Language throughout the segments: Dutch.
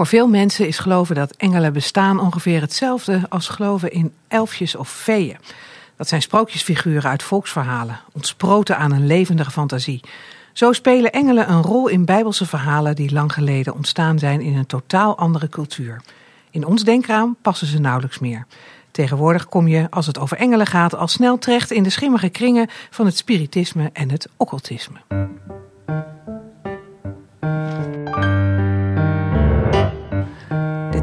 Voor veel mensen is geloven dat engelen bestaan ongeveer hetzelfde als geloven in elfjes of feeën. Dat zijn sprookjesfiguren uit volksverhalen, ontsproten aan een levendige fantasie. Zo spelen engelen een rol in bijbelse verhalen die lang geleden ontstaan zijn in een totaal andere cultuur. In ons denkraam passen ze nauwelijks meer. Tegenwoordig kom je, als het over engelen gaat, al snel terecht in de schimmige kringen van het spiritisme en het occultisme.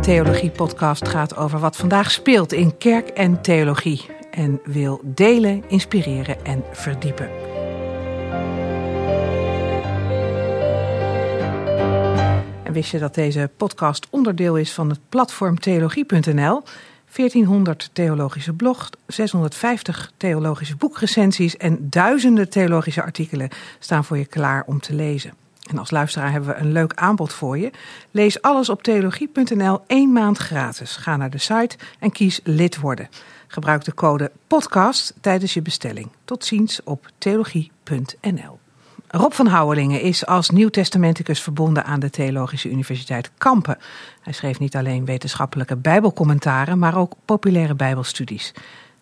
Theologie-podcast gaat over wat vandaag speelt in kerk en theologie. En wil delen, inspireren en verdiepen. En wist je dat deze podcast onderdeel is van het platform theologie.nl? 1400 theologische blogs, 650 theologische boekrecensies en duizenden theologische artikelen staan voor je klaar om te lezen. En als luisteraar hebben we een leuk aanbod voor je. Lees alles op theologie.nl één maand gratis. Ga naar de site en kies lid worden. Gebruik de code podcast tijdens je bestelling. Tot ziens op theologie.nl. Rob van Houwelingen is als Nieuwtestamenticus verbonden aan de Theologische Universiteit Kampen. Hij schreef niet alleen wetenschappelijke bijbelcommentaren, maar ook populaire bijbelstudies.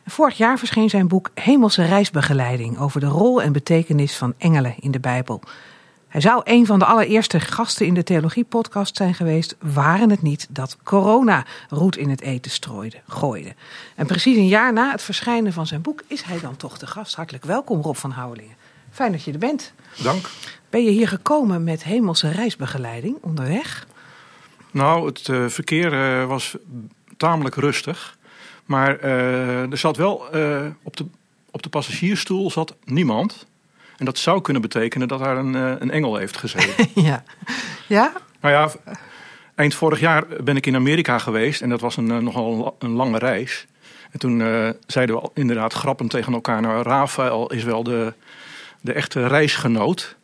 Vorig jaar verscheen zijn boek Hemelse reisbegeleiding over de rol en betekenis van engelen in de Bijbel. Hij zou een van de allereerste gasten in de theologie-podcast zijn geweest, waren het niet dat corona roet in het eten strooide, gooide. En precies een jaar na het verschijnen van zijn boek is hij dan toch de gast. Hartelijk welkom, Rob van Houwelingen. Fijn dat je er bent. Dank. Ben je hier gekomen met hemelse reisbegeleiding onderweg? Nou, het uh, verkeer uh, was tamelijk rustig. Maar uh, er zat wel op, de, op de passagiersstoel zat niemand. En dat zou kunnen betekenen dat daar een, een engel heeft gezeten. ja. ja? Nou ja, eind vorig jaar ben ik in Amerika geweest. En dat was een, nogal een lange reis. En toen zeiden we inderdaad grappend tegen elkaar... nou, Rafael is wel de, de echte reisgenoot.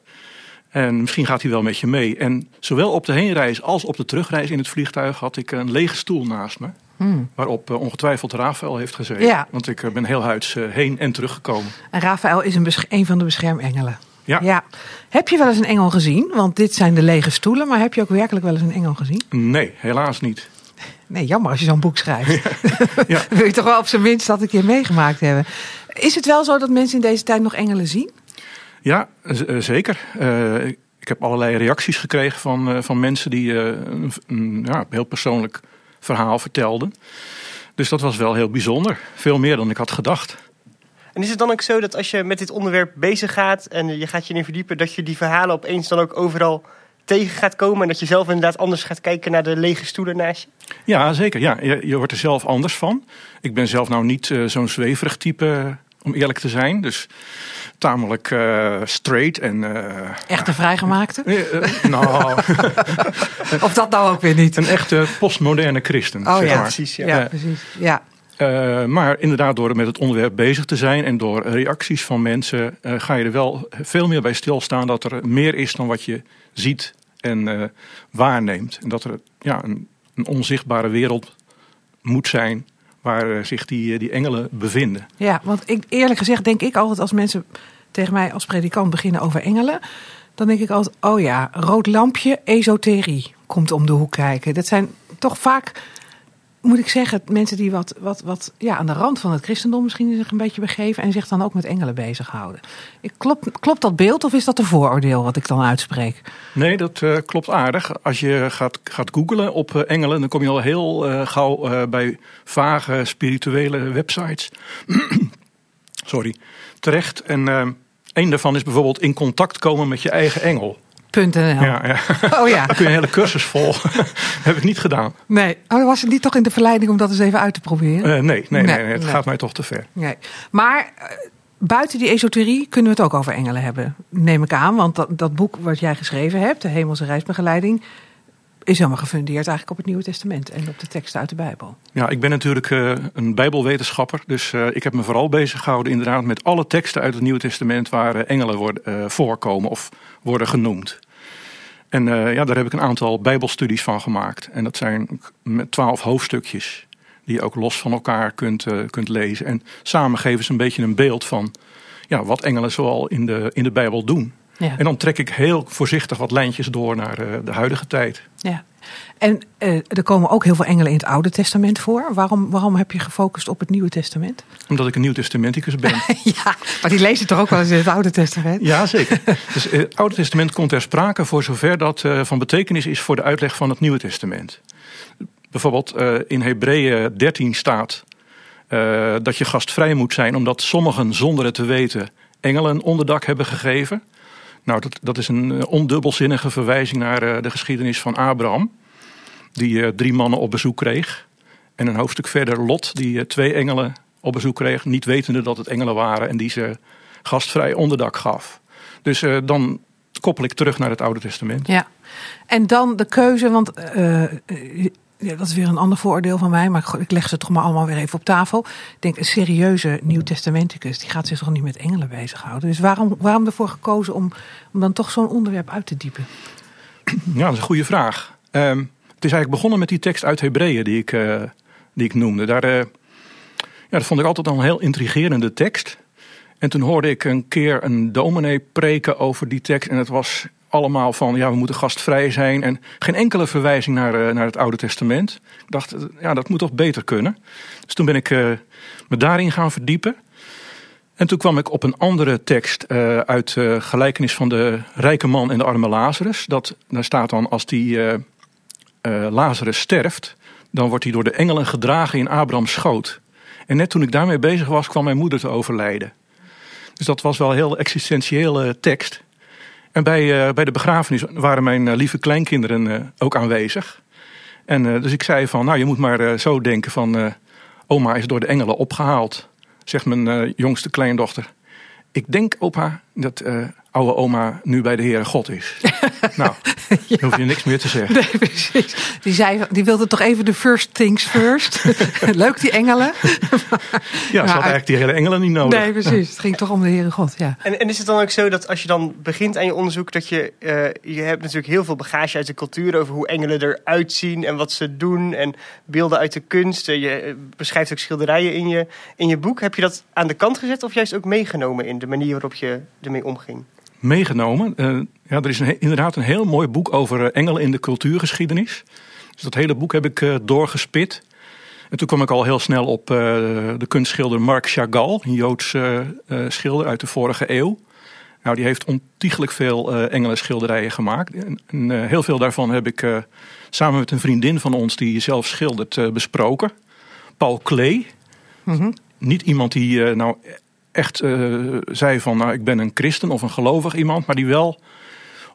En misschien gaat hij wel met je mee. En zowel op de heenreis als op de terugreis in het vliegtuig had ik een lege stoel naast me. Hmm. Waarop uh, ongetwijfeld Rafael heeft gezeten. Ja. Want ik uh, ben heel huids uh, heen en teruggekomen. En Rafael is een, een van de beschermengelen. Ja. ja. Heb je wel eens een engel gezien? Want dit zijn de lege stoelen. Maar heb je ook werkelijk wel eens een engel gezien? Nee, helaas niet. Nee, jammer als je zo'n boek schrijft. Ja. ja. Wil je toch wel op zijn minst dat een keer meegemaakt hebben. Is het wel zo dat mensen in deze tijd nog engelen zien? Ja, zeker. Uh, ik heb allerlei reacties gekregen van, uh, van mensen die uh, een ja, heel persoonlijk verhaal vertelden. Dus dat was wel heel bijzonder. Veel meer dan ik had gedacht. En is het dan ook zo dat als je met dit onderwerp bezig gaat en je gaat je in verdiepen, dat je die verhalen opeens dan ook overal tegen gaat komen en dat je zelf inderdaad anders gaat kijken naar de lege stoelen naast je? Ja, zeker. Ja. Je, je wordt er zelf anders van. Ik ben zelf nou niet zo'n zweverig type, om eerlijk te zijn. Dus tamelijk uh, straight en... Uh, echte vrijgemaakte? Uh, nou... of dat nou ook weer niet? Een echte postmoderne christen, Oh zeg ja, maar. precies. Ja, ja precies. Ja. maar inderdaad, door met het onderwerp bezig te zijn en door reacties van mensen, ga je er wel veel meer bij stilstaan dat er meer is dan wat je ziet en waarneemt. En dat er ja, een, een onzichtbare wereld moet zijn waar zich die, die engelen bevinden. Ja, want ik, eerlijk gezegd denk ik altijd als mensen tegen mij als predikant beginnen over engelen, dan denk ik altijd, oh ja, rood lampje, esoterie komt om de hoek kijken. Dat zijn toch vaak, moet ik zeggen, mensen die wat, wat, wat ja, aan de rand van het christendom misschien zich een beetje begeven en zich dan ook met engelen bezighouden. Klopt, klopt dat beeld of is dat een vooroordeel wat ik dan uitspreek? Nee, dat uh, klopt aardig. Als je gaat, gaat googlen op uh, engelen, dan kom je al heel uh, gauw bij vage spirituele websites. Sorry, terecht. En een daarvan is bijvoorbeeld in contact komen met je eigen engel. Ja, ja. Oh ja. Daar kun je een hele cursus vol. heb ik niet gedaan. Nee. Oh, was het niet toch in de verleiding om dat eens even uit te proberen? nee, nee, nee, nee, het gaat mij toch te ver. Nee. Maar buiten die esoterie kunnen we het ook over engelen hebben, neem ik aan. Want dat, dat boek wat jij geschreven hebt, de Hemelse Reisbegeleiding, is helemaal gefundeerd eigenlijk op het Nieuwe Testament en op de teksten uit de Bijbel. Ja, ik ben natuurlijk uh, een Bijbelwetenschapper, dus uh, ik heb me vooral bezig gehouden inderdaad met alle teksten uit het Nieuwe Testament waar uh, engelen worden, voorkomen of worden genoemd. En ja, daar heb ik een aantal Bijbelstudies van gemaakt. En dat zijn met twaalf hoofdstukjes die je ook los van elkaar kunt, kunt lezen. En samen geven ze een beetje een beeld van ja, wat engelen zoal in de, in de Bijbel doen. Ja. En dan trek ik heel voorzichtig wat lijntjes door naar eh, de huidige tijd. Ja. En eh, er komen ook heel veel engelen in het Oude Testament voor. Waarom, waarom heb je gefocust op het Nieuwe Testament? Omdat ik een nieuw testamenticus ben. ja, maar die lezen toch ook wel eens in het Oude Testament? Ja, zeker. Dus eh, het Oude Testament komt ter sprake voor zover dat eh, van betekenis is voor de uitleg van het Nieuwe Testament. Bijvoorbeeld in Hebreeën 13 staat dat je gastvrij moet zijn omdat sommigen zonder het te weten engelen onderdak hebben gegeven. Nou, dat, dat is een eh, ondubbelzinnige verwijzing naar eh, de geschiedenis van Abraham, die eh, drie mannen op bezoek kreeg. En een hoofdstuk verder Lot, die twee engelen op bezoek kreeg, niet wetende dat het engelen waren en die ze gastvrij onderdak gaf. Dus dan koppel ik terug naar het Oude Testament. Ja. En dan de keuze, want ja, dat is weer een ander vooroordeel van mij, maar ik leg ze toch maar allemaal weer even op tafel. Ik denk, een serieuze Nieuw-Testamenticus, die gaat zich toch niet met engelen bezighouden. Dus waarom, waarom ervoor gekozen om, om dan toch zo'n onderwerp uit te diepen? Ja, dat is een goede vraag. Ehm, het is eigenlijk begonnen met die tekst uit Hebreeën die ik, eh, die ik noemde. Daar, eh, ja, dat vond ik altijd al een heel intrigerende tekst. En toen hoorde ik een keer een dominee preken over die tekst. En het was allemaal van, ja, we moeten gastvrij zijn. En geen enkele verwijzing naar, eh, naar het Oude Testament. Ik dacht, eh, ja, dat moet toch beter kunnen. Dus toen ben ik eh, me daarin gaan verdiepen. En toen kwam ik op een andere tekst uit gelijkenis van de rijke man en de arme Lazarus. Dat, daar staat dan als die Lazarus sterft, dan wordt hij door de engelen gedragen in Abrahams schoot. En net toen ik daarmee bezig was, kwam mijn moeder te overlijden. Dus dat was wel een heel existentiële tekst. En bij, eh, bij de begrafenis waren mijn eh, lieve kleinkinderen eh, ook aanwezig. En dus ik zei van, nou je moet maar zo denken van, oma is door de engelen opgehaald. Zegt mijn jongste kleindochter. Ik denk, opa, dat oude oma nu bij de Heere God is. nou, dan hoef je niks meer te zeggen. Nee, precies. Die, zei, die wilde toch even de first things first. Leuk, die engelen. Ja, ze had eigenlijk die hele engelen niet nodig. Nee, precies. Het ging toch om de Heere God, ja. En, en is het dan ook zo dat als je dan begint aan je onderzoek, dat je, eh, je hebt natuurlijk heel veel bagage uit de cultuur over hoe engelen eruit zien en wat ze doen en beelden uit de kunst. Je eh, beschrijft ook schilderijen in je, in je boek. Heb je dat aan de kant gezet of juist ook meegenomen in de manier waarop je ermee omging? Meegenomen. Eh, ja, er is een, inderdaad een heel mooi boek over eh, engelen in de cultuurgeschiedenis. Dus dat hele boek heb ik eh, doorgespit. En toen kwam ik al heel snel op de kunstschilder Marc Chagall, een Joods schilder uit de vorige eeuw. Nou, die heeft ontiegelijk veel eh engelenschilderijen gemaakt. En, en, heel veel daarvan heb ik samen met een vriendin van ons die zelf schildert besproken. Paul Klee. Mhm. Niet iemand die nou echt eh, zei van nou, ik ben een christen of een gelovig iemand, maar die wel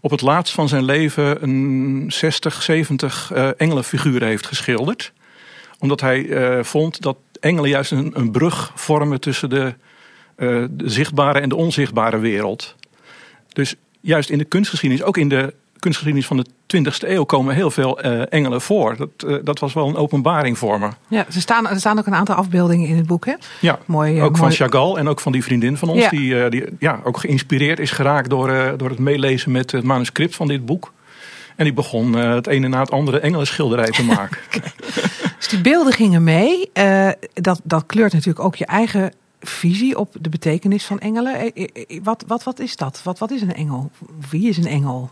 op het laatst van zijn leven een 60, 70 eh engelenfiguren heeft geschilderd. Omdat hij eh, vond dat engelen juist een, een brug vormen tussen de, de zichtbare en de onzichtbare wereld. Dus juist in de kunstgeschiedenis, ook in de kunstgeschiedenis van de 20e eeuw, komen heel veel eh, engelen voor. Dat, eh, dat was wel een openbaring voor me. ja er, staan, er staan ook een aantal afbeeldingen in het boek, hè? Ja, Mooi, eh, ook van. Chagall en ook van die vriendin van ons, Ja. die, die ja, ook geïnspireerd is geraakt door, door het meelezen met het manuscript van dit boek. En die begon het ene na het andere engelenschilderij te maken. Dus die beelden gingen mee. Dat, dat kleurt natuurlijk ook je eigen visie op de betekenis van engelen. Wat, wat, wat is dat? Wat, wat is een engel? Wie is een engel?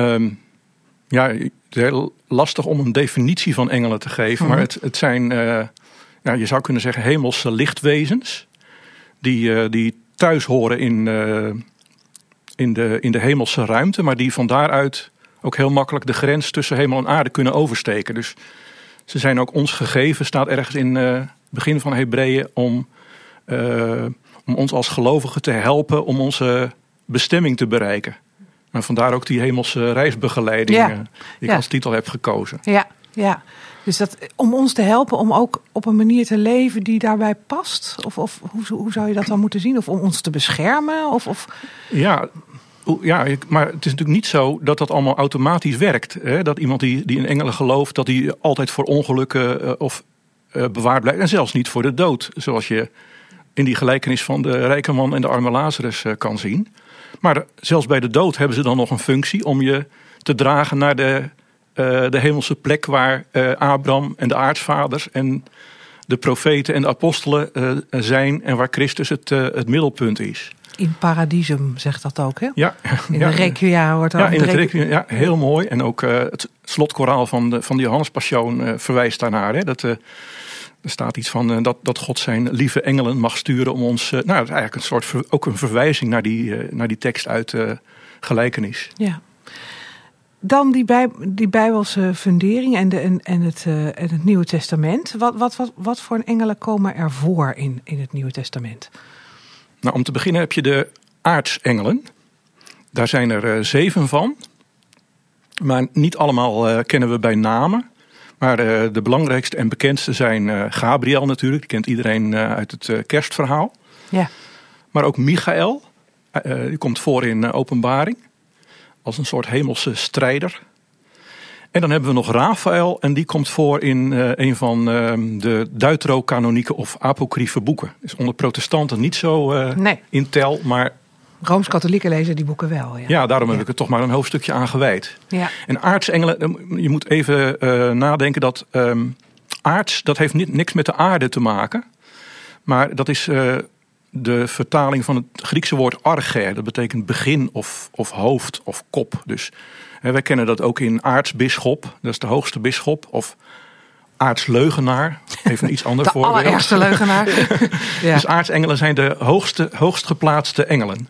Ehm, ja, het is heel lastig om een definitie van engelen te geven. Mhm. Maar het, het zijn, eh, ja, je zou kunnen zeggen, hemelse lichtwezens. Die, eh, die thuis horen in, eh, in, de, in de hemelse ruimte. Maar die van daaruit ook heel makkelijk de grens tussen hemel en aarde kunnen oversteken. Dus ze zijn ook ons gegeven, staat ergens in het begin van Hebreeën, om, om ons als gelovigen te helpen om onze bestemming te bereiken. En vandaar ook die hemelse reisbegeleiding Ja. eh, die ik Ja. als titel heb gekozen. Ja, ja. Dus dat, om ons te helpen om ook op een manier te leven die daarbij past? Of, of hoe, hoe zou je dat dan moeten zien? Of om ons te beschermen? Of, of... Ja, ja, maar het is natuurlijk niet zo dat dat allemaal automatisch werkt. Hè? Dat iemand die, die in engelen gelooft, dat hij altijd voor ongelukken eh, of eh, bewaard blijft. En zelfs niet voor de dood, zoals je in die gelijkenis van de rijke man en de arme Lazarus kan zien. Maar zelfs bij de dood hebben ze dan nog een functie om je te dragen naar de, eh, de hemelse plek waar eh, Abraham en de aartsvaders en de profeten en de apostelen eh, zijn en waar Christus het, het middelpunt is. In paradisum zegt dat ook, hè? Ja, In ja, de Requiem wordt ja, ook in het Requiem- Requiem, ja, heel mooi. En ook het slotkoraal van de, van de Johannespassion verwijst daarnaar. Hè? Dat, er staat iets van eh, dat, dat God zijn lieve engelen mag sturen om ons... eh, nou, dat is eigenlijk een soort, ver- ook een verwijzing naar die, eh, naar die tekst uit Gelijkenis. Ja. Dan die, bij, die Bijbelse fundering en, de, en, en, het, en het Nieuwe Testament. Wat, wat, wat, wat voor engelen komen er voor in, in het Nieuwe Testament? Nou, om te beginnen heb je de aartsengelen. Daar zijn er zeven van. Maar niet allemaal kennen we bij namen. Maar eh, de belangrijkste en bekendste zijn eh, Gabriel natuurlijk. Die kent iedereen eh, uit het kerstverhaal. Ja. Maar ook Michael. die komt voor in openbaring. Als een soort hemelse strijder. En dan hebben we nog Raphaël. En die komt voor in een van eh, de Deuterocanonieke of apocryfe boeken. Is onder protestanten niet zo Nee, in tel. Maar Rooms-Katholieken lezen die boeken wel. Ja. ja, daarom heb Ja. ik er toch maar een hoofdstukje aan gewijd. Ja. En aartsengelen, je moet even eh, nadenken dat ehm, aarts, dat heeft niet, niks met de aarde te maken. Maar dat is eh, de vertaling van het Griekse woord arche. Dat betekent begin of, of hoofd of kop. Dus hè, wij kennen dat ook in aartsbisschop. Dat is de hoogste bisschop. Of aartsleugenaar. Even een iets ander De voorbeeld. allerergste leugenaar. ja. Dus aartsengelen zijn de hoogste, hoogst geplaatste engelen.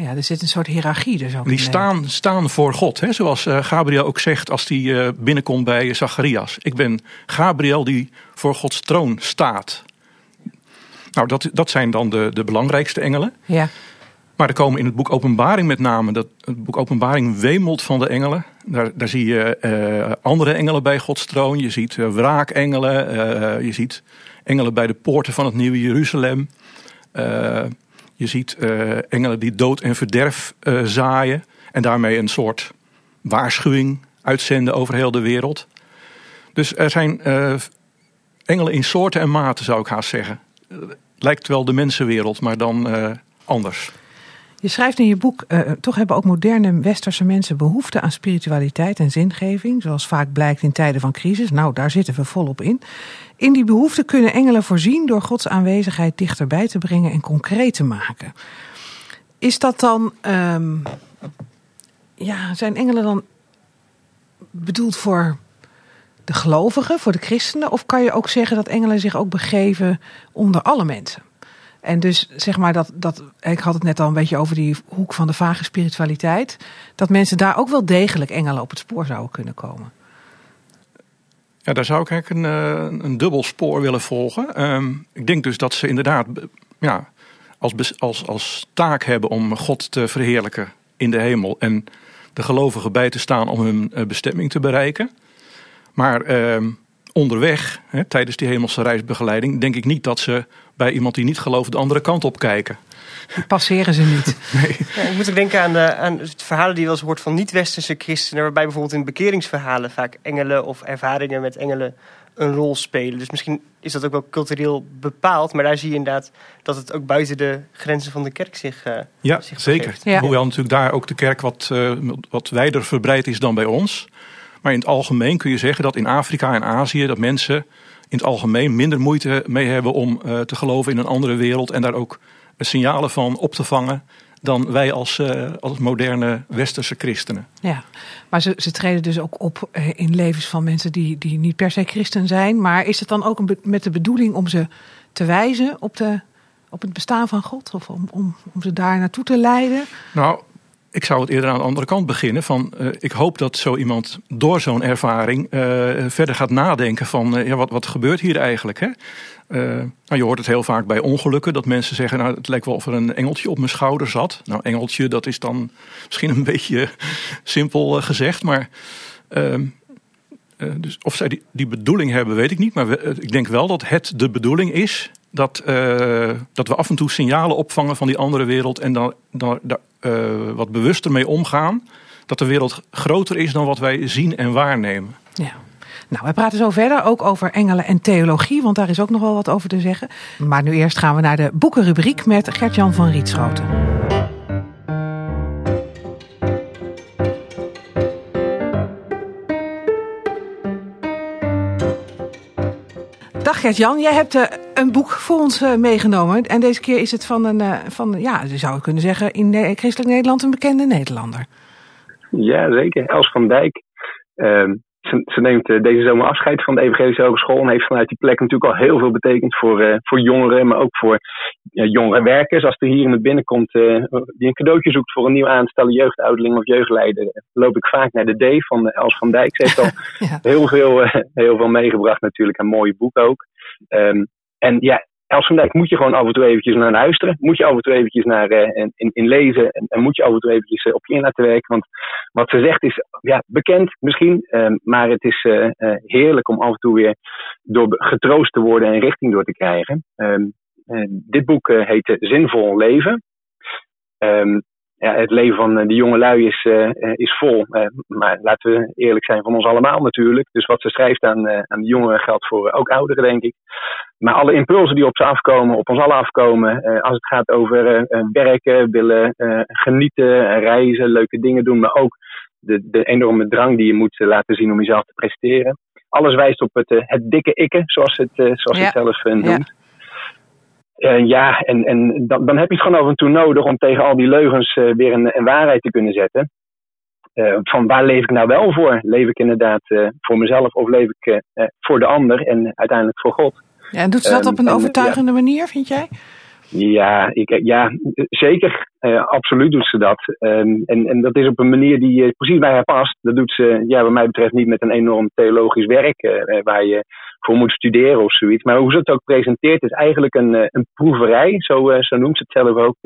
Ja, er zit een soort hiërarchie dus ook Die in. staan, staan voor God. Hè? Zoals eh, Gabriel ook zegt als hij eh, binnenkomt bij Zacharias. Ik ben Gabriel die voor Gods troon staat. Nou, dat, dat zijn dan de, de belangrijkste engelen. Ja. Maar er komen in het boek Openbaring met name. Dat, het boek Openbaring wemelt van de engelen. Daar, daar zie je eh, andere engelen bij Gods troon. Je ziet eh, wraakengelen. eh, je ziet engelen bij de poorten van het Nieuwe Jeruzalem. Je ziet eh, engelen die dood en verderf eh, zaaien. En daarmee een soort waarschuwing uitzenden over heel de wereld. Dus er zijn eh, engelen in soorten en maten, zou ik haast zeggen. Lijkt wel de mensenwereld, maar dan anders. Je schrijft in je boek, eh, toch hebben ook moderne westerse mensen behoefte aan spiritualiteit en zingeving, zoals vaak blijkt in tijden van crisis. Nou, daar zitten we volop in. In die behoefte kunnen engelen voorzien door Gods aanwezigheid dichterbij te brengen en concreet te maken. Is dat dan, ehm, ja, zijn engelen dan bedoeld voor de gelovigen, voor de christenen? Of kan je ook zeggen dat engelen zich ook begeven onder alle mensen? En dus zeg maar dat, dat, ik had het net al een beetje over die hoek van de vage spiritualiteit. Dat mensen daar ook wel degelijk engelen op het spoor zouden kunnen komen. Ja, daar zou ik eigenlijk een, eh, een dubbel spoor willen volgen. Ehm, ik denk dus dat ze inderdaad ja, als, als, als taak hebben om God te verheerlijken in de hemel. En de gelovigen bij te staan om hun eh, bestemming te bereiken. Maar ehm, onderweg, tijdens die hemelse reisbegeleiding, denk ik niet dat ze bij iemand die niet gelooft de andere kant op kijken. Die passeren ze niet. Ja, ik moet ook denken aan, de, aan het verhalen die je wel eens hoort van niet-westerse christenen. Waarbij bijvoorbeeld in bekeringsverhalen vaak engelen of ervaringen met engelen een rol spelen. Dus misschien is dat ook wel cultureel bepaald. Maar daar zie je inderdaad dat het ook buiten de grenzen van de kerk zich. eh, Ja, zich zeker. Ja. Hoewel natuurlijk daar ook de kerk wat, eh, wat wijder verbreid is dan bij ons. Maar in het algemeen kun je zeggen dat in Afrika en Azië dat mensen in het algemeen minder moeite mee hebben om eh, te geloven in een andere wereld en daar ook signalen van op te vangen dan wij als, eh, als moderne westerse christenen. Ja, maar ze, ze treden dus ook op eh, in levens van mensen die, die niet per se christen zijn. Maar is het dan ook een met de bedoeling om ze te wijzen op, de, op het bestaan van God? Of om, om, om ze daar naartoe te leiden? Nou, ik zou het eerder aan de andere kant beginnen. Van, eh, ik hoop dat zo iemand door zo'n ervaring eh, verder gaat nadenken van eh, ja, wat, wat gebeurt hier eigenlijk. Hè? Nou, je hoort het heel vaak bij ongelukken dat mensen zeggen, nou, het lijkt wel of er een engeltje op mijn schouder zat. Nou, engeltje, dat is dan misschien een beetje simpel gezegd, maar ehm, eh, dus of zij die, die bedoeling hebben, weet ik niet. Maar ik denk wel dat het de bedoeling is dat, eh, dat we af en toe signalen opvangen van die andere wereld en dan, dan eh, wat bewuster mee omgaan. Dat de wereld groter is dan wat wij zien en waarnemen. Ja. Nou, wij praten zo verder ook over engelen en theologie, want daar is ook nog wel wat over te zeggen. Maar nu eerst gaan we naar de boekenrubriek met Gert-Jan van Rietschoten. Gert-Jan, jij hebt eh, een boek voor ons meegenomen. En deze keer is het van een, van, ja, je zou kunnen zeggen, in Christelijk Nederland een bekende Nederlander. Ja, zeker. Els van Dijk. Ehm, ze, ze, neemt eh, deze zomer afscheid van de Evangelische Hogeschool en heeft vanuit die plek natuurlijk al heel veel betekend voor, voor jongeren, maar ook voor jongere werkers. Als er hier iemand binnenkomt uh, die een cadeautje zoekt voor een nieuw aanstellen jeugdouderling of jeugdleider, loop ik vaak naar de D van Els van Dijk. Ze heeft al heel, veel, heel veel meegebracht natuurlijk, een mooie boek ook. Um, en ja, Els van Dijk moet je gewoon af en toe eventjes naar luisteren. Moet je af en toe eventjes naar in, in, lezen. En, moet je af en toe eventjes uh, op je in laten werken. Want wat ze zegt is ja, bekend misschien. Uh, maar het is heerlijk om af en toe weer door getroost te worden en richting door te krijgen. Ehm, dit boek heet Zinvol Leven. Um, ja, het leven van de jonge lui is, is vol. maar laten we eerlijk zijn van ons allemaal natuurlijk. Dus wat ze schrijft aan, aan de jongeren geldt voor ook ouderen, denk ik. Maar alle impulsen die op ze afkomen, op ons allen afkomen, als het gaat over werken, willen genieten, reizen, leuke dingen doen, maar ook de, de enorme drang die je moet laten zien om jezelf te presteren. Alles wijst op het, het dikke ikke, zoals het, zoals ja. het zelf noemt. Ja. Ja, en, en dan, dan heb je het gewoon af en toe nodig om tegen al die leugens weer een, een waarheid te kunnen zetten. van waar leef ik nou wel voor? Leef ik inderdaad voor mezelf of leef ik voor de ander en uiteindelijk voor God? Ja, en doet ze dat op een ehm, overtuigende manier, vind jij? Ja, ik, ja zeker. Uh, absoluut doet ze dat. Um, en, en dat is op een manier die uh, precies bij haar past. Dat doet ze, ja, wat mij betreft, niet met een enorm theologisch werk waar je voor moet studeren of zoiets. Maar hoe ze het ook presenteert, is eigenlijk een, een proeverij. Zo, zo noemt ze het zelf ook.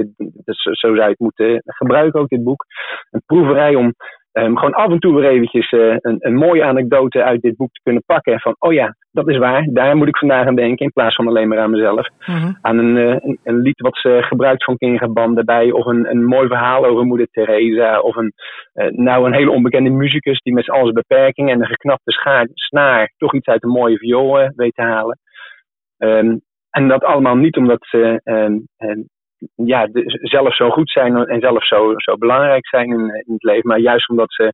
Dus, zo zou je het moeten gebruiken, ook dit boek. Een proeverij om Um, gewoon af en toe weer eventjes uh, een, een, mooie anekdote uit dit boek te kunnen pakken. Van, oh ja, dat is waar, daar moet ik vandaag aan denken. In plaats van alleen maar aan mezelf. Mhm. Aan een, uh, een, een, lied wat ze gebruikt van Kinga erbij. Of een, een mooi verhaal over moeder Teresa. Of een, uh, nou, een hele onbekende muzikus die met al zijn beperkingen en een geknapte schaar, snaar toch iets uit een mooie viool weet te halen. Um, en dat allemaal niet omdat ze ja, zelf zo goed zijn en zelf zo, zo belangrijk zijn in, in het leven. Maar juist omdat ze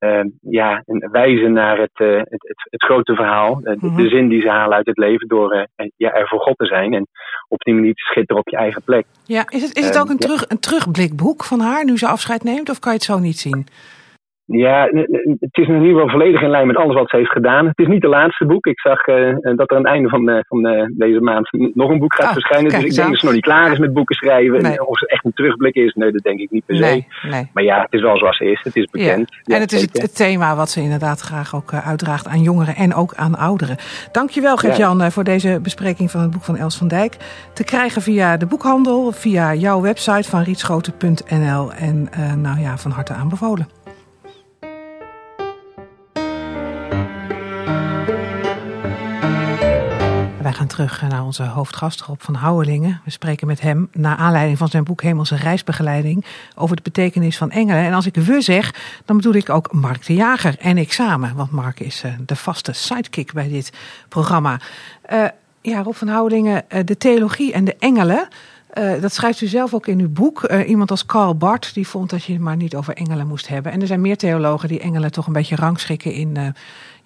uh, ja, wijzen naar het, uh, het, het, het, grote verhaal. De, mm -hmm. de, zin die ze halen uit het leven door uh, ja, er voor God te zijn. En op die manier te schitteren op je eigen plek. Ja, is het, is het ook een, terug, een terugblikboek van haar nu ze afscheid neemt? Of kan je het zo niet zien? Ja, het is in ieder geval volledig in lijn met alles wat ze heeft gedaan. Het is niet de laatste boek. Ik zag uh, dat er aan het einde van, uh, van uh, deze maand nog een boek gaat oh, verschijnen. Dus ik denk dat ze nog niet klaar is met boeken schrijven. Nee. Of ze echt een terugblik is, nee, dat denk ik niet per se. Nee, nee. Maar ja, het is wel zoals ze is. Het is bekend. Ja. En het is het, het, thema wat ze inderdaad graag ook uitdraagt aan jongeren en ook aan ouderen. Dankjewel Gert-Jan ja. voor deze bespreking van het boek van Els van Dijk. Te krijgen via de boekhandel, via jouw website van rietschoten.nl. En nou ja, van harte aanbevolen. Terug naar onze hoofdgast Rob van Houwelingen. We spreken met hem naar aanleiding van zijn boek Hemelse Reisbegeleiding over de betekenis van engelen. En als ik we zeg, dan bedoel ik ook Mark de Jager en ik samen. Want Mark is uh, de vaste sidekick bij dit programma. Uh, ja, Rob van Houwelingen, de theologie en de engelen. Dat schrijft u zelf ook in uw boek. Iemand als Karl Barth die vond dat je het maar niet over engelen moest hebben. En er zijn meer theologen die engelen toch een beetje rangschikken in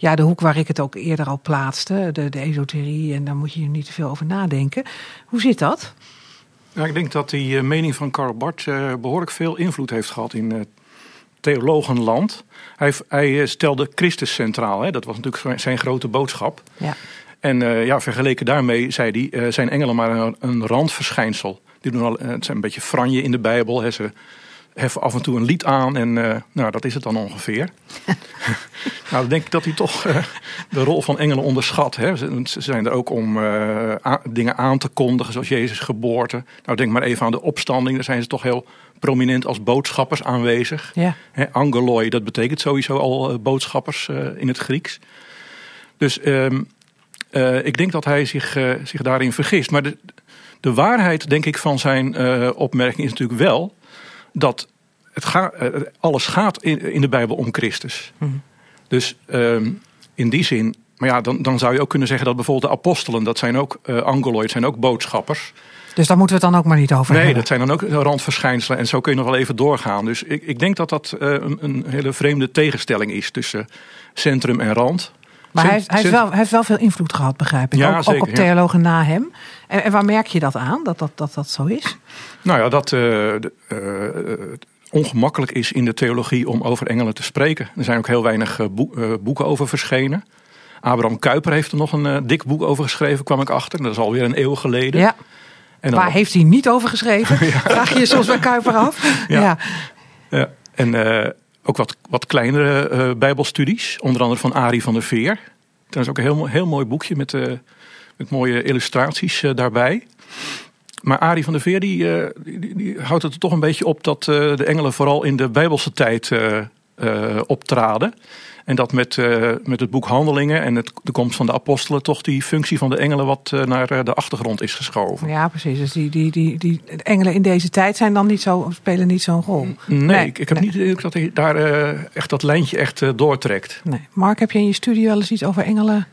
ja, de hoek waar ik het ook eerder al plaatste. De, de esoterie en daar moet je niet te veel over nadenken. Hoe zit dat? Ja, ik denk dat die mening van Karl Barth behoorlijk veel invloed heeft gehad in theologenland. Hij, hij stelde Christus centraal. Hè? Dat was natuurlijk zijn grote boodschap. Ja. En uh, ja, vergeleken daarmee, zei hij, uh, zijn engelen maar een, een, randverschijnsel. Die doen al, uh, het zijn een beetje franje in de Bijbel. Hè. Ze heffen af en toe een lied aan en nou, dat is het dan ongeveer. nou, dan denk ik dat hij toch de rol van engelen onderschat. Hè. Ze, zijn er ook om dingen aan te kondigen, zoals Jezus' geboorte. Nou, denk maar even aan de opstanding. Daar zijn ze toch heel prominent als boodschappers aanwezig. Ja. Hè, angeloi, dat betekent sowieso al boodschappers in het Grieks. Dus... Um, uh, ik denk dat hij zich, zich daarin vergist. Maar de, de waarheid, denk ik, van zijn opmerking is natuurlijk wel dat het ga, alles gaat in, in, de Bijbel om Christus. Mm. Dus ehm, in die zin, maar ja, dan, dan zou je ook kunnen zeggen dat bijvoorbeeld de apostelen, dat zijn ook uh, zijn ook boodschappers. Dus daar moeten we het dan ook maar niet over nee, hebben. Nee, dat zijn dan ook randverschijnselen en zo kun je nog wel even doorgaan. Dus ik, ik denk dat dat een, een hele vreemde tegenstelling is tussen centrum en rand. Maar hij, heeft, hij, heeft wel, hij heeft wel veel invloed gehad, begrijp ik. Ja, ook, ook op ja. theologen na hem. En, en waar merk je dat aan, dat dat, dat, dat zo is? Nou ja, dat het ongemakkelijk is in de theologie om over engelen te spreken. Er zijn ook heel weinig boe- boeken over verschenen. Abraham Kuyper heeft er nog een dik boek over geschreven, kwam ik achter. Dat is alweer een eeuw geleden. Ja. En dan- Waar heeft hij niet over geschreven? Vraag je je soms bij Kuiper af. Ja. Ja. Ja, en ook wat, wat kleinere eh, bijbelstudies. Onder andere van Arie van der Veer. Is ook een heel, mo- heel mooi boekje met, eh, met mooie illustraties eh, daarbij. Maar Arie van der Veer die, die, die- houdt het er toch een beetje op dat de engelen vooral in de bijbelse tijd optraden. En dat met, eh, met het boek Handelingen en het, de komst van de apostelen toch die functie van de engelen wat eh, naar eh, de achtergrond is geschoven. ja, precies. Dus die, die, die, die de engelen in deze tijd zijn dan niet zo, spelen niet zo'n rol. Nee, Nee, ik, ik heb nee. niet de indruk dat hij daar eh, echt dat lijntje echt eh, doortrekt. Nee. Mark, heb je in je studie wel eens iets over engelen?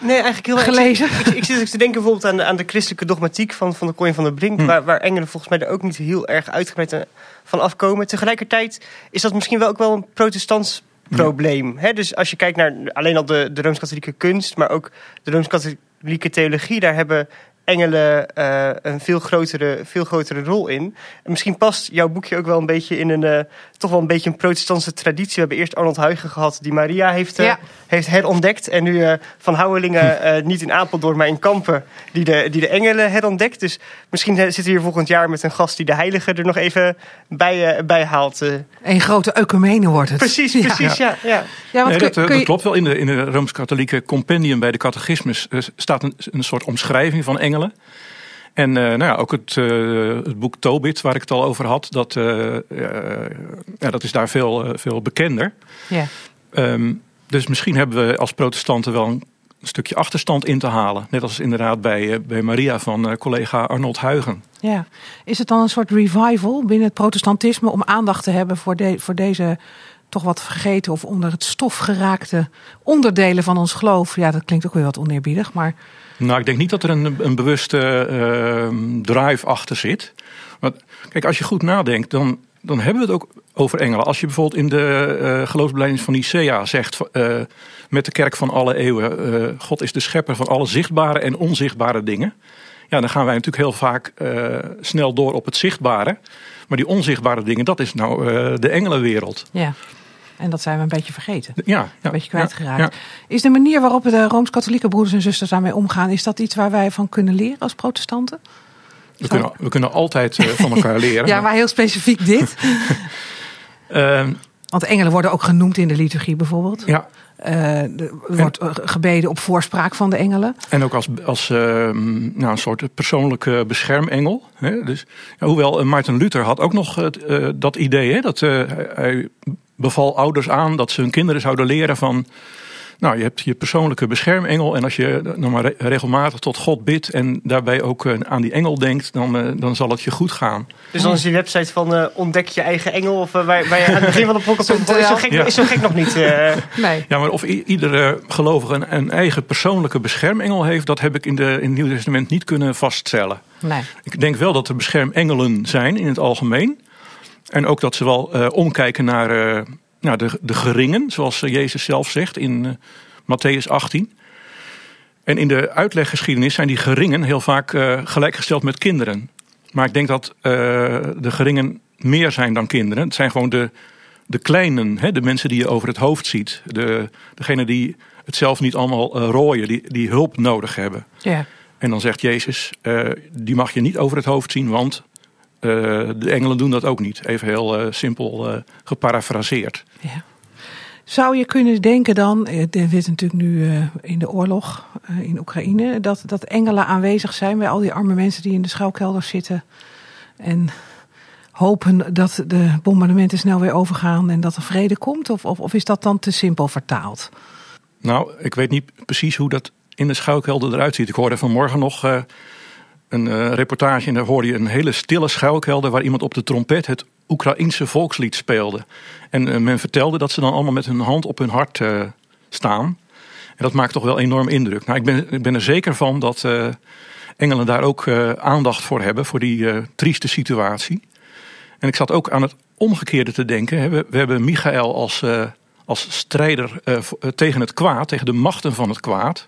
Nee, eigenlijk heel erg. Gelezen? Ik, ik, ik zit ook te denken bijvoorbeeld aan de, aan de christelijke dogmatiek van, van de Kooi van der Brink. Hm. Waar, waar engelen volgens mij er ook niet heel erg uitgebreid van afkomen. Tegelijkertijd is dat misschien wel ook wel een protestants probleem. Dus als je kijkt naar alleen al de, de Rooms-Katholieke kunst, maar ook de Rooms-Katholieke theologie, daar hebben engelen eh, een veel grotere, veel grotere rol in. En misschien past jouw boekje ook wel een beetje in een, eh, toch wel een beetje een protestantse traditie. We hebben eerst Arnold Huygen gehad, die Maria heeft, eh, Ja. heeft herontdekt. En nu eh, Van Houwelingen, eh, niet in Apeldoorn, maar in Kampen, die de, die de engelen herontdekt. Dus misschien zitten we hier volgend jaar met een gast die de heilige er nog even bij, eh, bij haalt. Een grote ecumene wordt het. Precies, precies, ja. ja. Ja, want Nee, kun- dat, kun dat je- klopt wel. In de, in de Rooms-Katholieke compendium bij de catechismus staat een, een soort omschrijving van engelen. En eh, nou ja, ook het, eh, het boek Tobit, waar ik het al over had, dat, eh, ja, dat is daar veel, veel bekender. Ja. Ehm, dus misschien hebben we als protestanten wel een stukje achterstand in te halen. Net als inderdaad bij, bij Maria van collega Arnold Huygen. Ja. Is het dan een soort revival binnen het protestantisme om aandacht te hebben voor, de, voor deze toch wat vergeten of onder het stof geraakte onderdelen van ons geloof? Ja, dat klinkt ook weer wat oneerbiedig, maar Nou, ik denk niet dat er een, een bewuste eh, drive achter zit. Want kijk, als je goed nadenkt, dan, dan hebben we het ook over engelen. Als je bijvoorbeeld in de geloofsbelijdenis van Nicea zegt... eh, met de kerk van alle eeuwen... eh, God is de schepper van alle zichtbare en onzichtbare dingen. Ja, dan gaan wij natuurlijk heel vaak snel door op het zichtbare. Maar die onzichtbare dingen, dat is nou de engelenwereld. ja. En dat zijn we een beetje vergeten. Ja, ja, Een beetje kwijtgeraakt. Is de manier waarop de Rooms-Katholieke broeders en zusters daarmee omgaan, is dat iets waar wij van kunnen leren als protestanten? We, kunnen, we kunnen altijd eh, van elkaar leren. Ja, maar heel specifiek dit. Ehm, Want engelen worden ook genoemd in de liturgie bijvoorbeeld. ja, Eh, er wordt eh, gebeden op voorspraak van de engelen. En ook als, als ehm, nou, een soort persoonlijke beschermengel. Hè? Dus, ja, hoewel eh, Maarten Luther had ook nog eh, dat idee. Hè? Dat, eh, hij beval ouders aan dat ze hun kinderen zouden leren van... Nou, je hebt je persoonlijke beschermengel. En als je nou maar re- regelmatig tot God bidt en daarbij ook eh, aan die engel denkt, dan, eh, dan zal het je goed gaan. Dus dan is die website van eh, ontdek je eigen engel. Of waar, waar je aan het begin van de podcast komt. Is zo gek, Ja. is zo gek nog niet. eh. Nee. Ja, maar of iedere gelovige een, een eigen persoonlijke beschermengel heeft, dat heb ik in, de, in het Nieuwe Testament niet kunnen vaststellen. nee. Ik denk wel dat er beschermengelen zijn in het algemeen. En ook dat ze wel eh, omkijken naar, eh, naar de, de geringen, zoals eh, Jezus zelf zegt in Matthäus 18. En in de uitleggeschiedenis zijn die geringen heel vaak gelijkgesteld met kinderen. Maar ik denk dat de geringen meer zijn dan kinderen. Het zijn gewoon de, de kleinen, hè, de mensen die je over het hoofd ziet. De, degene die het zelf niet allemaal rooien, die, die hulp nodig hebben. Ja. En dan zegt Jezus, die mag je niet over het hoofd zien, want de engelen doen dat ook niet. Even heel eh, simpel eh geparafraseerd. Ja. Zou je kunnen denken dan, eh, we zitten natuurlijk nu eh, in de oorlog eh, in Oekraïne, dat, dat engelen aanwezig zijn bij al die arme mensen die in de schuilkelders zitten en hopen dat de bombardementen snel weer overgaan en dat er vrede komt? Of, of, of is dat dan te simpel vertaald? Nou, ik weet niet precies hoe dat in de schuilkelder eruit ziet. Ik hoorde vanmorgen nog eh, een eh, reportage en daar hoorde je een hele stille schuilkelder waar iemand op de trompet het Oekraïense volkslied speelde. En eh, men vertelde dat ze dan allemaal met hun hand op hun hart eh, staan. En dat maakt toch wel enorm indruk. Nou, ik ben, ik ben er zeker van dat engelen daar ook aandacht voor hebben, voor die trieste situatie. En ik zat ook aan het omgekeerde te denken. We, we hebben Michael als, als strijder tegen het kwaad, tegen de machten van het kwaad.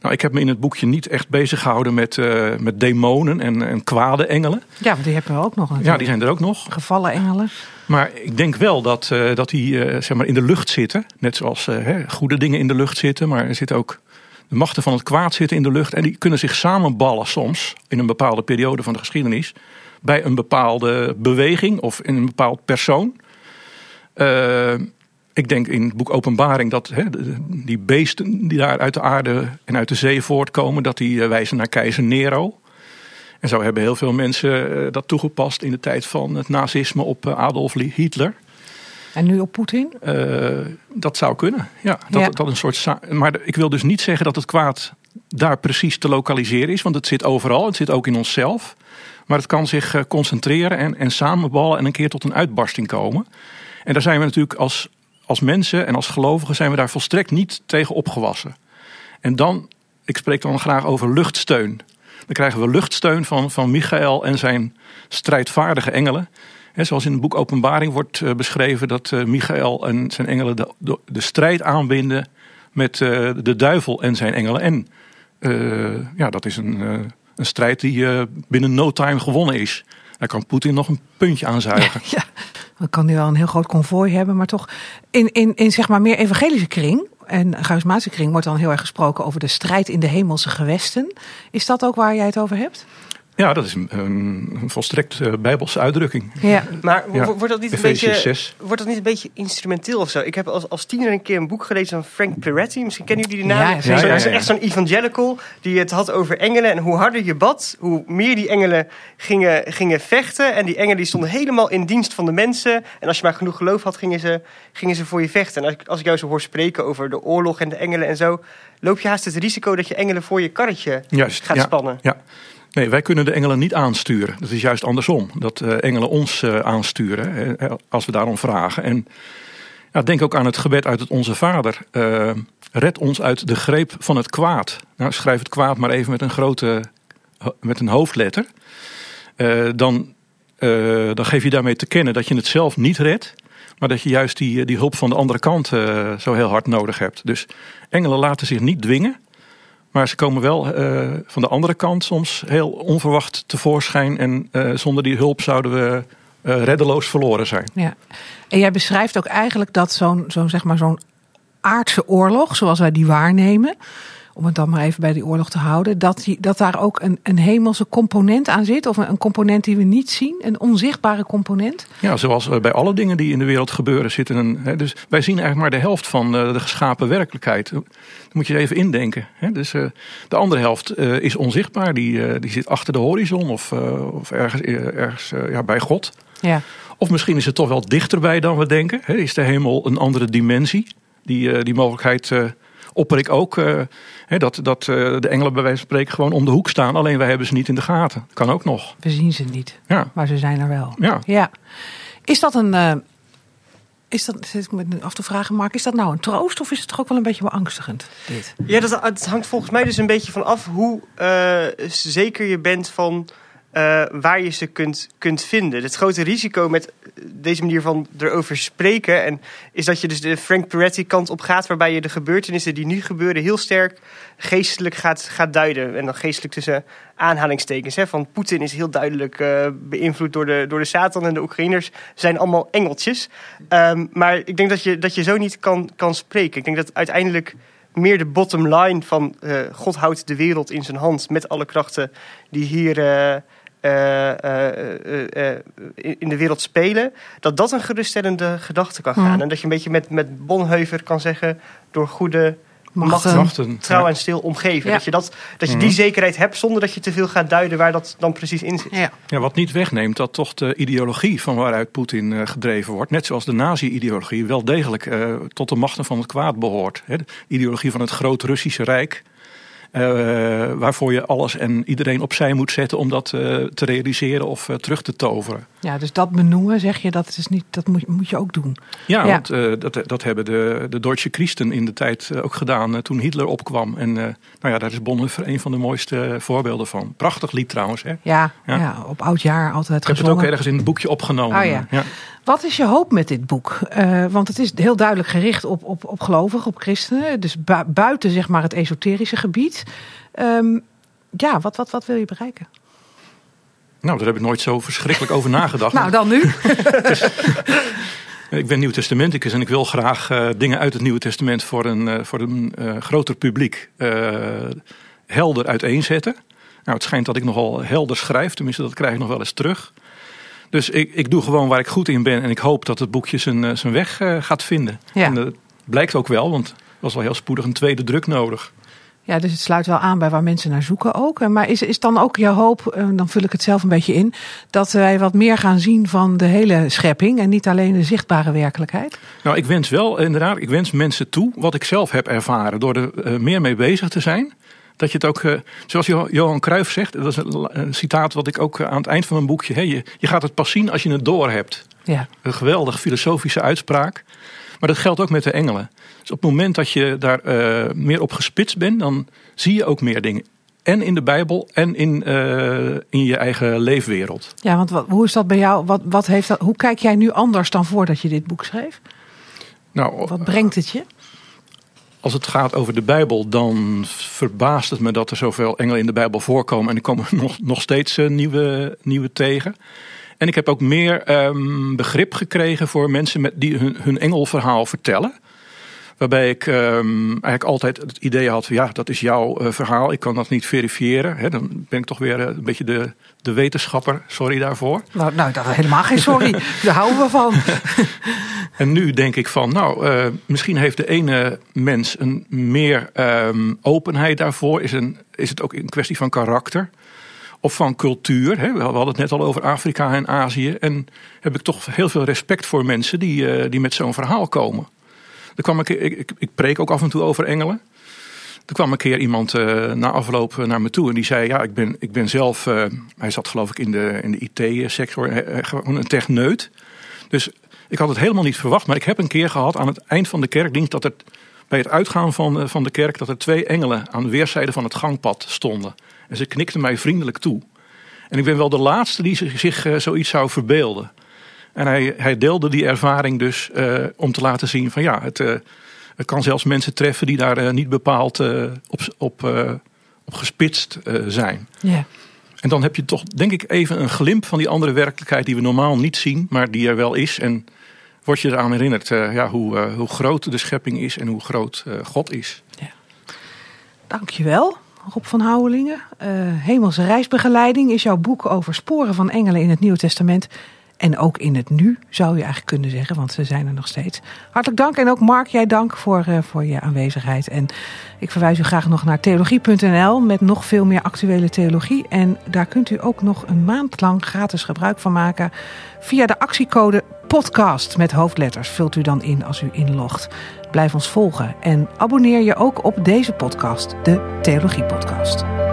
Nou, ik heb me in het boekje niet echt bezig gehouden met, eh, met demonen en, en kwade engelen. Ja, want die hebben we ook nog Ja, die zijn er ook nog. Gevallen engelen. Maar ik denk wel dat, eh, dat die eh, zeg maar in de lucht zitten. Net zoals hè, goede dingen in de lucht zitten. Maar er zitten ook de machten van het kwaad zitten in de lucht. En die kunnen zich samenballen soms in een bepaalde periode van de geschiedenis. Bij een bepaalde beweging of in een bepaald persoon. Ik denk in het boek Openbaring dat die beesten die daar uit de aarde en uit de zee voortkomen. Dat die eh, wijzen naar keizer Nero. En zo hebben heel veel mensen eh, dat toegepast in de tijd van het nazisme op eh, Adolf Hitler. En nu op Poetin? Dat zou kunnen, ja. Dat, Ja. dat een soort maar ik wil dus niet zeggen dat het kwaad daar precies te lokaliseren is. Want het zit overal, het zit ook in onszelf. Maar het kan zich concentreren en, en samenballen en een keer tot een uitbarsting komen. En daar zijn we natuurlijk als, als mensen en als gelovigen zijn we daar volstrekt niet tegen opgewassen. En dan, ik spreek dan graag over luchtsteun. Dan krijgen we luchtsteun van, van Michael en zijn strijdvaardige engelen. Hè, zoals in het boek Openbaring wordt eh, beschreven dat eh, Michael en zijn engelen de, de, strijd aanbinden met eh, de duivel en zijn engelen. En ja, dat is een, een strijd die binnen no time gewonnen is. Daar kan Poetin nog een puntje aan zuigen. Ja, dan kan hij wel een heel groot konvooi hebben, maar toch in, in, in zeg maar meer evangelische kring en charismatische kring wordt dan heel erg gesproken over de strijd in de hemelse gewesten. Is dat ook waar jij het over hebt? Ja, dat is een, een, volstrekt eh, bijbelse uitdrukking. Ja. Maar Ja. wordt dat niet een beetje... 6. Wordt dat niet een beetje instrumenteel of zo? Ik heb als, als tiener een keer een boek gelezen van Frank Peretti. Misschien kennen jullie die naam. Ja. Ja, ja. Echt zo'n evangelical die het had over engelen. En hoe harder je bad, hoe meer die engelen gingen, gingen vechten. En die engelen die stonden helemaal in dienst van de mensen. En als je maar genoeg geloof had, gingen ze, gingen ze voor je vechten. En als ik, als ik jou zo hoor spreken over de oorlog en de engelen en zo... loop je haast het risico dat je engelen voor je karretje Juist, gaat ja. spannen. Ja. Nee, wij kunnen de engelen niet aansturen. Dat is juist andersom. Dat eh, engelen ons eh, aansturen eh, als we daarom vragen. En ja, denk ook aan het gebed uit het Onze Vader. Red ons uit de greep van het kwaad. Nou, schrijf het kwaad maar even met een grote, met een hoofdletter. Dan, dan geef je daarmee te kennen dat je het zelf niet redt. Maar dat je juist die, die hulp van de andere kant zo heel hard nodig hebt. Dus engelen laten zich niet dwingen. Maar ze komen wel eh, van de andere kant soms heel onverwacht tevoorschijn. En eh, zonder die hulp zouden we eh, reddeloos verloren zijn. Ja. En jij beschrijft ook eigenlijk dat zo'n zo'n zeg maar zo'n aardse oorlog, zoals wij die waarnemen, om het dan maar even bij die oorlog te houden, dat, die, dat daar ook een, een hemelse component aan zit, of een, een component die we niet zien, een onzichtbare component. Ja, zoals eh, bij alle dingen die in de wereld gebeuren zitten. Een, hè, dus wij zien eigenlijk maar de helft van eh, de geschapen werkelijkheid. Daar moet je even indenken. Hè. Dus eh, de andere helft is onzichtbaar. Die, die zit achter de horizon of, of ergens, ergens ja, bij God. Ja. Of misschien is het toch wel dichterbij dan we denken. Hè? Is de hemel een andere dimensie? Die, die mogelijkheid opper ik ook. eh, hè, dat dat eh, de engelen bij wijze van spreken gewoon om de hoek staan. Alleen wij hebben ze niet in de gaten. Kan ook nog. We zien ze niet, Ja, maar ze zijn er wel. ja. Ja. Is dat een. eh, is dat, zit ik me af te vragen, Mark, is dat nou een troost of is het toch ook wel een beetje beangstigend? Dit? Ja, dat, het hangt volgens mij dus een beetje van af hoe eh, zeker je bent van eh, waar je ze kunt, kunt vinden. Het grote risico met deze manier van erover spreken en is dat je dus de Frank Peretti kant op gaat, waarbij je de gebeurtenissen die nu gebeuren heel sterk geestelijk gaat, gaat duiden. En dan geestelijk tussen aanhalingstekens. Hè, van Poetin is heel duidelijk eh, beïnvloed door de, door de Satan en de Oekraïners zijn allemaal engeltjes. Ehm, maar ik denk dat je, dat je zo niet kan, kan spreken. Ik denk dat uiteindelijk meer de bottom line van eh, God houdt de wereld in zijn hand met alle krachten die hier eh, eh, eh, in de wereld spelen, dat dat een geruststellende gedachte kan gaan. Mhm. En dat je een beetje met, met Bonheuver kan zeggen, door goede Machten. Machten. trouw en stil omgeven. Ja. Dat je, dat, dat je Mhm. die zekerheid hebt zonder dat je te veel gaat duiden waar dat dan precies in zit. Ja. Ja, wat niet wegneemt dat toch de ideologie van waaruit Poetin eh, gedreven wordt, net zoals de nazi-ideologie, wel degelijk eh, tot de machten van het kwaad behoort. Hè. De ideologie van het groot Russische Rijk, eh, waarvoor je alles en iedereen opzij moet zetten om dat eh, te realiseren of eh, terug te toveren. ja, dus dat benoemen zeg je, dat, is niet, dat moet, moet je ook doen. Ja, Ja. want dat, dat hebben de, de Deutsche Christen in de tijd ook gedaan toen Hitler opkwam. En nou ja, daar is Bonhoeffer een van de mooiste voorbeelden van. Prachtig lied trouwens. Hè? Ja, ja. Ja. op oud jaar altijd Ik heb het gezongen. ook ergens in het boekje opgenomen. Oh ja. Wat is je hoop met dit boek? Uh, want het is heel duidelijk gericht op, op, op gelovigen, op christenen. Dus bu buiten zeg maar, het esoterische gebied. Um, ja, wat, wat, wat wil je bereiken? Nou, daar heb ik nooit zo verschrikkelijk over nagedacht. nou, dan nu. ik ben Nieuwtestamenticus en ik wil graag uh, dingen uit het Nieuwe Testament voor een, uh, voor een groter publiek helder uiteenzetten. Nou, het schijnt dat ik nogal helder schrijf, tenminste dat krijg ik nog wel eens terug. Dus ik, ik doe gewoon waar ik goed in ben en ik hoop dat het boekje zijn, zijn weg gaat vinden. Ja. En dat blijkt ook wel, want er was wel heel spoedig een tweede druk nodig. Ja, dus het sluit wel aan bij waar mensen naar zoeken ook. Maar is, is dan ook jouw hoop, eh, dan vul ik het zelf een beetje in, dat wij wat meer gaan zien van de hele schepping en niet alleen de zichtbare werkelijkheid? Nou, ik wens wel, inderdaad, ik wens mensen toe wat ik zelf heb ervaren door er meer mee bezig te zijn. Dat je het ook, uh, zoals Johan Cruijff zegt, dat is een, een citaat wat ik ook aan het eind van mijn boekje, hè, je, je gaat het pas zien als je het door hebt. Ja. Een geweldig filosofische uitspraak. Maar dat geldt ook met de engelen. Dus op het moment dat je daar uh, meer op gespitst bent, dan zie je ook meer dingen. En in de Bijbel en in, uh, in je eigen leefwereld. Ja, want wat, hoe is dat bij jou? Wat, wat heeft dat, hoe kijk jij nu anders dan voordat je dit boek schreef? Nou, wat brengt het je? Als het gaat over de Bijbel, dan verbaast het me dat er zoveel engelen in de Bijbel voorkomen. En er komen nog, nog steeds uh, nieuwe, nieuwe tegen. En ik heb ook meer um, begrip gekregen voor mensen met, die hun, hun engelverhaal vertellen. Waarbij ik um, eigenlijk altijd het idee had: ja, dat is jouw uh, verhaal, ik kan dat niet verifiëren. He, dan ben ik toch weer uh, een beetje de, de wetenschapper, sorry daarvoor. Nou, nou dat helemaal geen sorry, daar houden we van. en nu denk ik van: nou, uh, misschien heeft de ene mens een meer um, openheid daarvoor. Is, een, is het ook een kwestie van karakter? of van cultuur. Hè. We hadden het net al over Afrika en Azië. En heb ik toch heel veel respect voor mensen die, die met zo'n verhaal komen. Er kwam keer, ik, ik, preek ook af en toe over engelen. Er kwam een keer iemand uh, na afloop naar me toe en die zei: Ja, ik ben, ik ben zelf. Uh, hij zat geloof ik in de, in de IT-sector, gewoon een techneut. Dus ik had het helemaal niet verwacht, maar ik heb een keer gehad aan het eind van de kerkdienst dat er bij het uitgaan van, van de kerk dat er twee engelen aan de weerszijden van het gangpad stonden. En ze knikte mij vriendelijk toe. En ik ben wel de laatste die zich, zoiets zou verbeelden. En hij, hij deelde die ervaring dus uh, om te laten zien van ja, het, uh, het kan zelfs mensen treffen die daar niet bepaald op, op, op gespitst zijn. Ja. En dan heb je toch denk ik even een glimp van die andere werkelijkheid die we normaal niet zien, maar die er wel is. En word je eraan herinnerd ja, hoe, hoe groot de schepping is en hoe groot God is. Ja. Dankjewel. Rob van Houwelingen. Uh, Hemelse reisbegeleiding is jouw boek over sporen van engelen in het Nieuwe Testament. En ook in het nu, zou je eigenlijk kunnen zeggen, want ze zijn er nog steeds. Hartelijk dank en ook Mark, jij dank voor, uh, voor je aanwezigheid. En ik verwijs u graag nog naar theologie.nl met nog veel meer actuele theologie. En daar kunt u ook nog een maand lang gratis gebruik van maken via de actiecode podcast met hoofdletters. Vult u dan in als u inlogt. Blijf ons volgen en abonneer je ook op deze podcast, de Theologie Podcast.